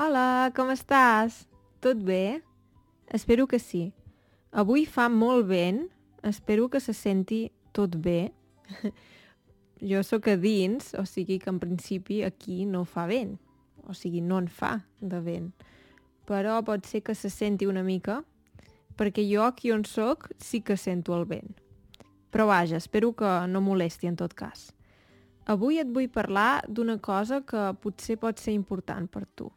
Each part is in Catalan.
Hola, com estàs? Tot bé? Espero que sí. Avui fa molt vent, espero que se senti tot bé. jo sóc a dins, o sigui que en principi aquí no fa vent, o sigui, no en fa de vent. Però pot ser que se senti una mica, perquè jo aquí on sóc sí que sento el vent. Però vaja, espero que no molesti en tot cas. Avui et vull parlar d'una cosa que potser pot ser important per tu.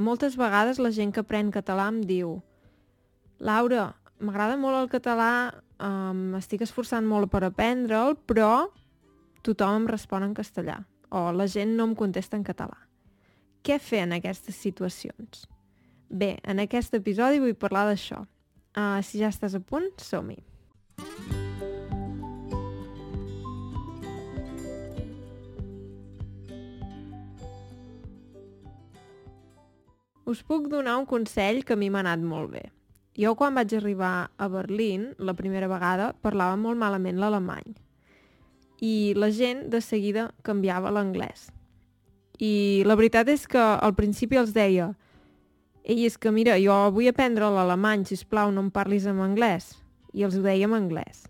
Moltes vegades la gent que aprèn català em diu Laura, m'agrada molt el català, m'estic esforçant molt per aprendre'l, però tothom em respon en castellà o la gent no em contesta en català. Què fer en aquestes situacions? Bé, en aquest episodi vull parlar d'això. Uh, si ja estàs a punt, som-hi. Us puc donar un consell que a mi m'ha anat molt bé. Jo quan vaig arribar a Berlín, la primera vegada, parlava molt malament l'alemany. I la gent de seguida canviava l'anglès. I la veritat és que al principi els deia Ei, és que mira, jo vull aprendre l'alemany, si plau, no em parlis en anglès. I els ho deia en anglès.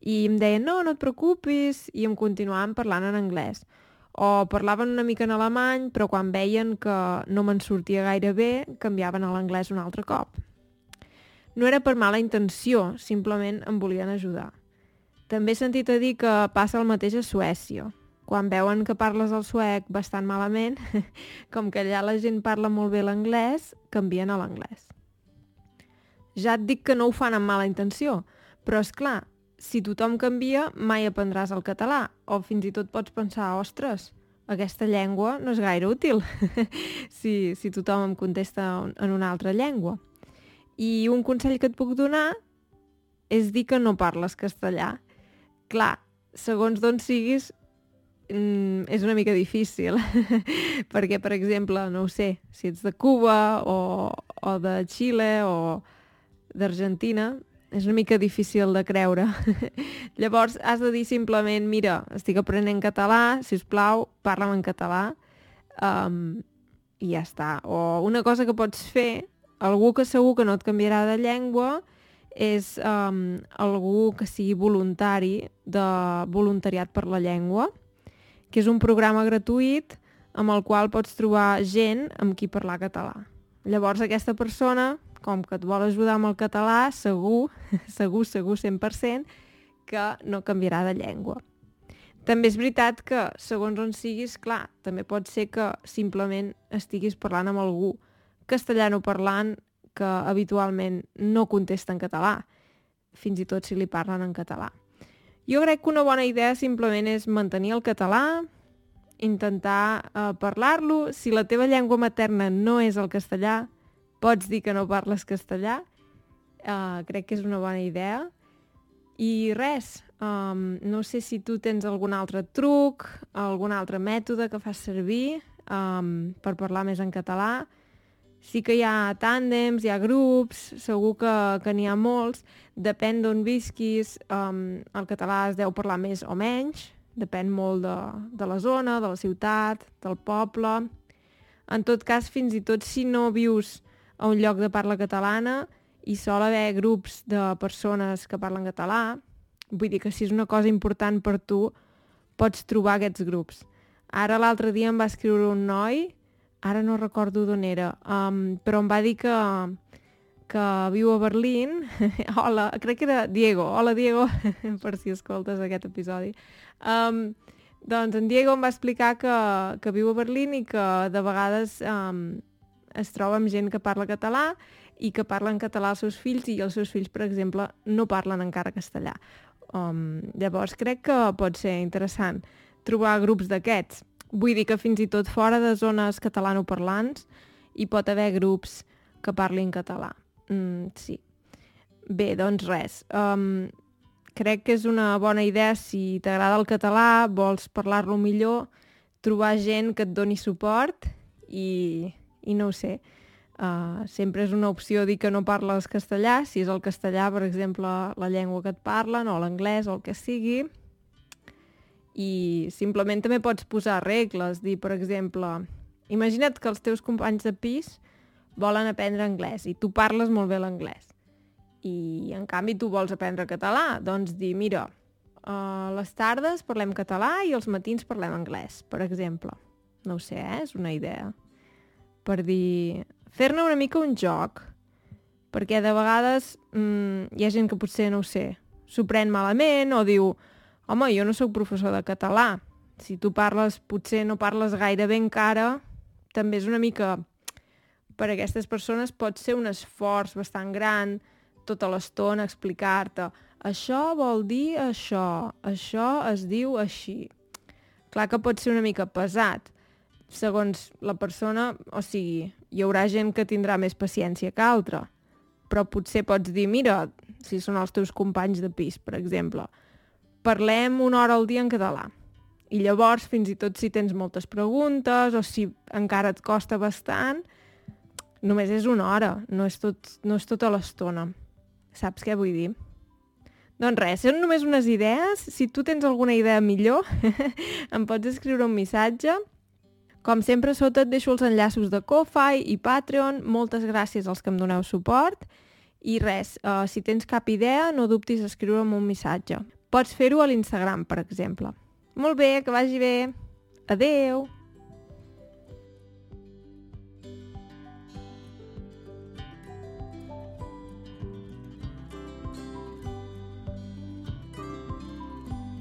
I em deien, no, no et preocupis, i em continuaven parlant en anglès o parlaven una mica en alemany, però quan veien que no me'n sortia gaire bé, canviaven a l'anglès un altre cop. No era per mala intenció, simplement em volien ajudar. També he sentit a dir que passa el mateix a Suècia. Quan veuen que parles el suec bastant malament, com que allà la gent parla molt bé l'anglès, canvien a l'anglès. Ja et dic que no ho fan amb mala intenció, però és clar, si tothom canvia, mai aprendràs el català, o fins i tot pots pensar, ostres, aquesta llengua no és gaire útil si, si tothom em contesta en una altra llengua. I un consell que et puc donar és dir que no parles castellà. Clar, segons d'on siguis, mm, és una mica difícil, perquè, per exemple, no ho sé, si ets de Cuba o, o de Xile o d'Argentina, és una mica difícil de creure. Llavors has de dir simplement, mira, estic aprenent català, si us plau, parla'm en català, um, i ja està. O una cosa que pots fer, algú que segur que no et canviarà de llengua, és um, algú que sigui voluntari de voluntariat per la llengua, que és un programa gratuït amb el qual pots trobar gent amb qui parlar català. Llavors aquesta persona com que et vol ajudar amb el català, segur, segur, segur 100%, que no canviarà de llengua. També és veritat que, segons on siguis, clar, també pot ser que simplement estiguis parlant amb algú castellano parlant que habitualment no contesta en català, fins i tot si li parlen en català. Jo crec que una bona idea simplement és mantenir el català, intentar eh, parlar-lo. Si la teva llengua materna no és el castellà, pots dir que no parles castellà. Uh, crec que és una bona idea. I res, um, no sé si tu tens algun altre truc, algun altre mètode que fas servir um, per parlar més en català. Sí que hi ha tàndems, hi ha grups, segur que, que n'hi ha molts. Depèn d'on visquis, um, el català es deu parlar més o menys, depèn molt de, de la zona, de la ciutat, del poble. En tot cas, fins i tot si no vius a un lloc de parla catalana i sol haver grups de persones que parlen català. Vull dir que si és una cosa important per tu, pots trobar aquests grups. Ara l'altre dia em va escriure un noi, ara no recordo d'on era, um, però em va dir que, que viu a Berlín. Hola, crec que era Diego. Hola, Diego, per si escoltes aquest episodi. Um, doncs en Diego em va explicar que, que viu a Berlín i que de vegades um, es troba amb gent que parla català i que parlen català als seus fills i els seus fills, per exemple, no parlen encara castellà. Um, llavors crec que pot ser interessant trobar grups d'aquests. Vull dir que fins i tot fora de zones catalanoparlants hi pot haver grups que parlin català. Mm, sí. Bé, doncs res. Um, crec que és una bona idea si t'agrada el català, vols parlar-lo millor, trobar gent que et doni suport i i no ho sé, uh, sempre és una opció dir que no parles castellà, si és el castellà, per exemple, la llengua que et parlen, o l'anglès, o el que sigui, i simplement també pots posar regles, dir, per exemple, Imagina't que els teus companys de pis volen aprendre anglès i tu parles molt bé l'anglès. I, en canvi, tu vols aprendre català. Doncs dir, mira, a les tardes parlem català i els matins parlem anglès, per exemple. No ho sé, eh? és una idea. Per dir... Fer-ne una mica un joc. Perquè de vegades mmm, hi ha gent que potser, no ho sé, s'ho pren malament o diu home, jo no sóc professor de català. Si tu parles, potser no parles gaire bé encara, també és una mica per a aquestes persones pot ser un esforç bastant gran tota l'estona explicar-te això vol dir això, això es diu així. Clar que pot ser una mica pesat, segons la persona, o sigui, hi haurà gent que tindrà més paciència que altra, però potser pots dir, mira, si són els teus companys de pis, per exemple, parlem una hora al dia en català. I llavors, fins i tot si tens moltes preguntes o si encara et costa bastant, només és una hora, no és, tot, no és tota l'estona. Saps què vull dir? Doncs res, són només unes idees. Si tu tens alguna idea millor, em pots escriure un missatge. Com sempre, sota et deixo els enllaços de Ko-Fi i Patreon. Moltes gràcies als que em doneu suport. I res, uh, si tens cap idea, no dubtis a escriure'm un missatge. Pots fer-ho a l'Instagram, per exemple. Molt bé, que vagi bé. Adeu!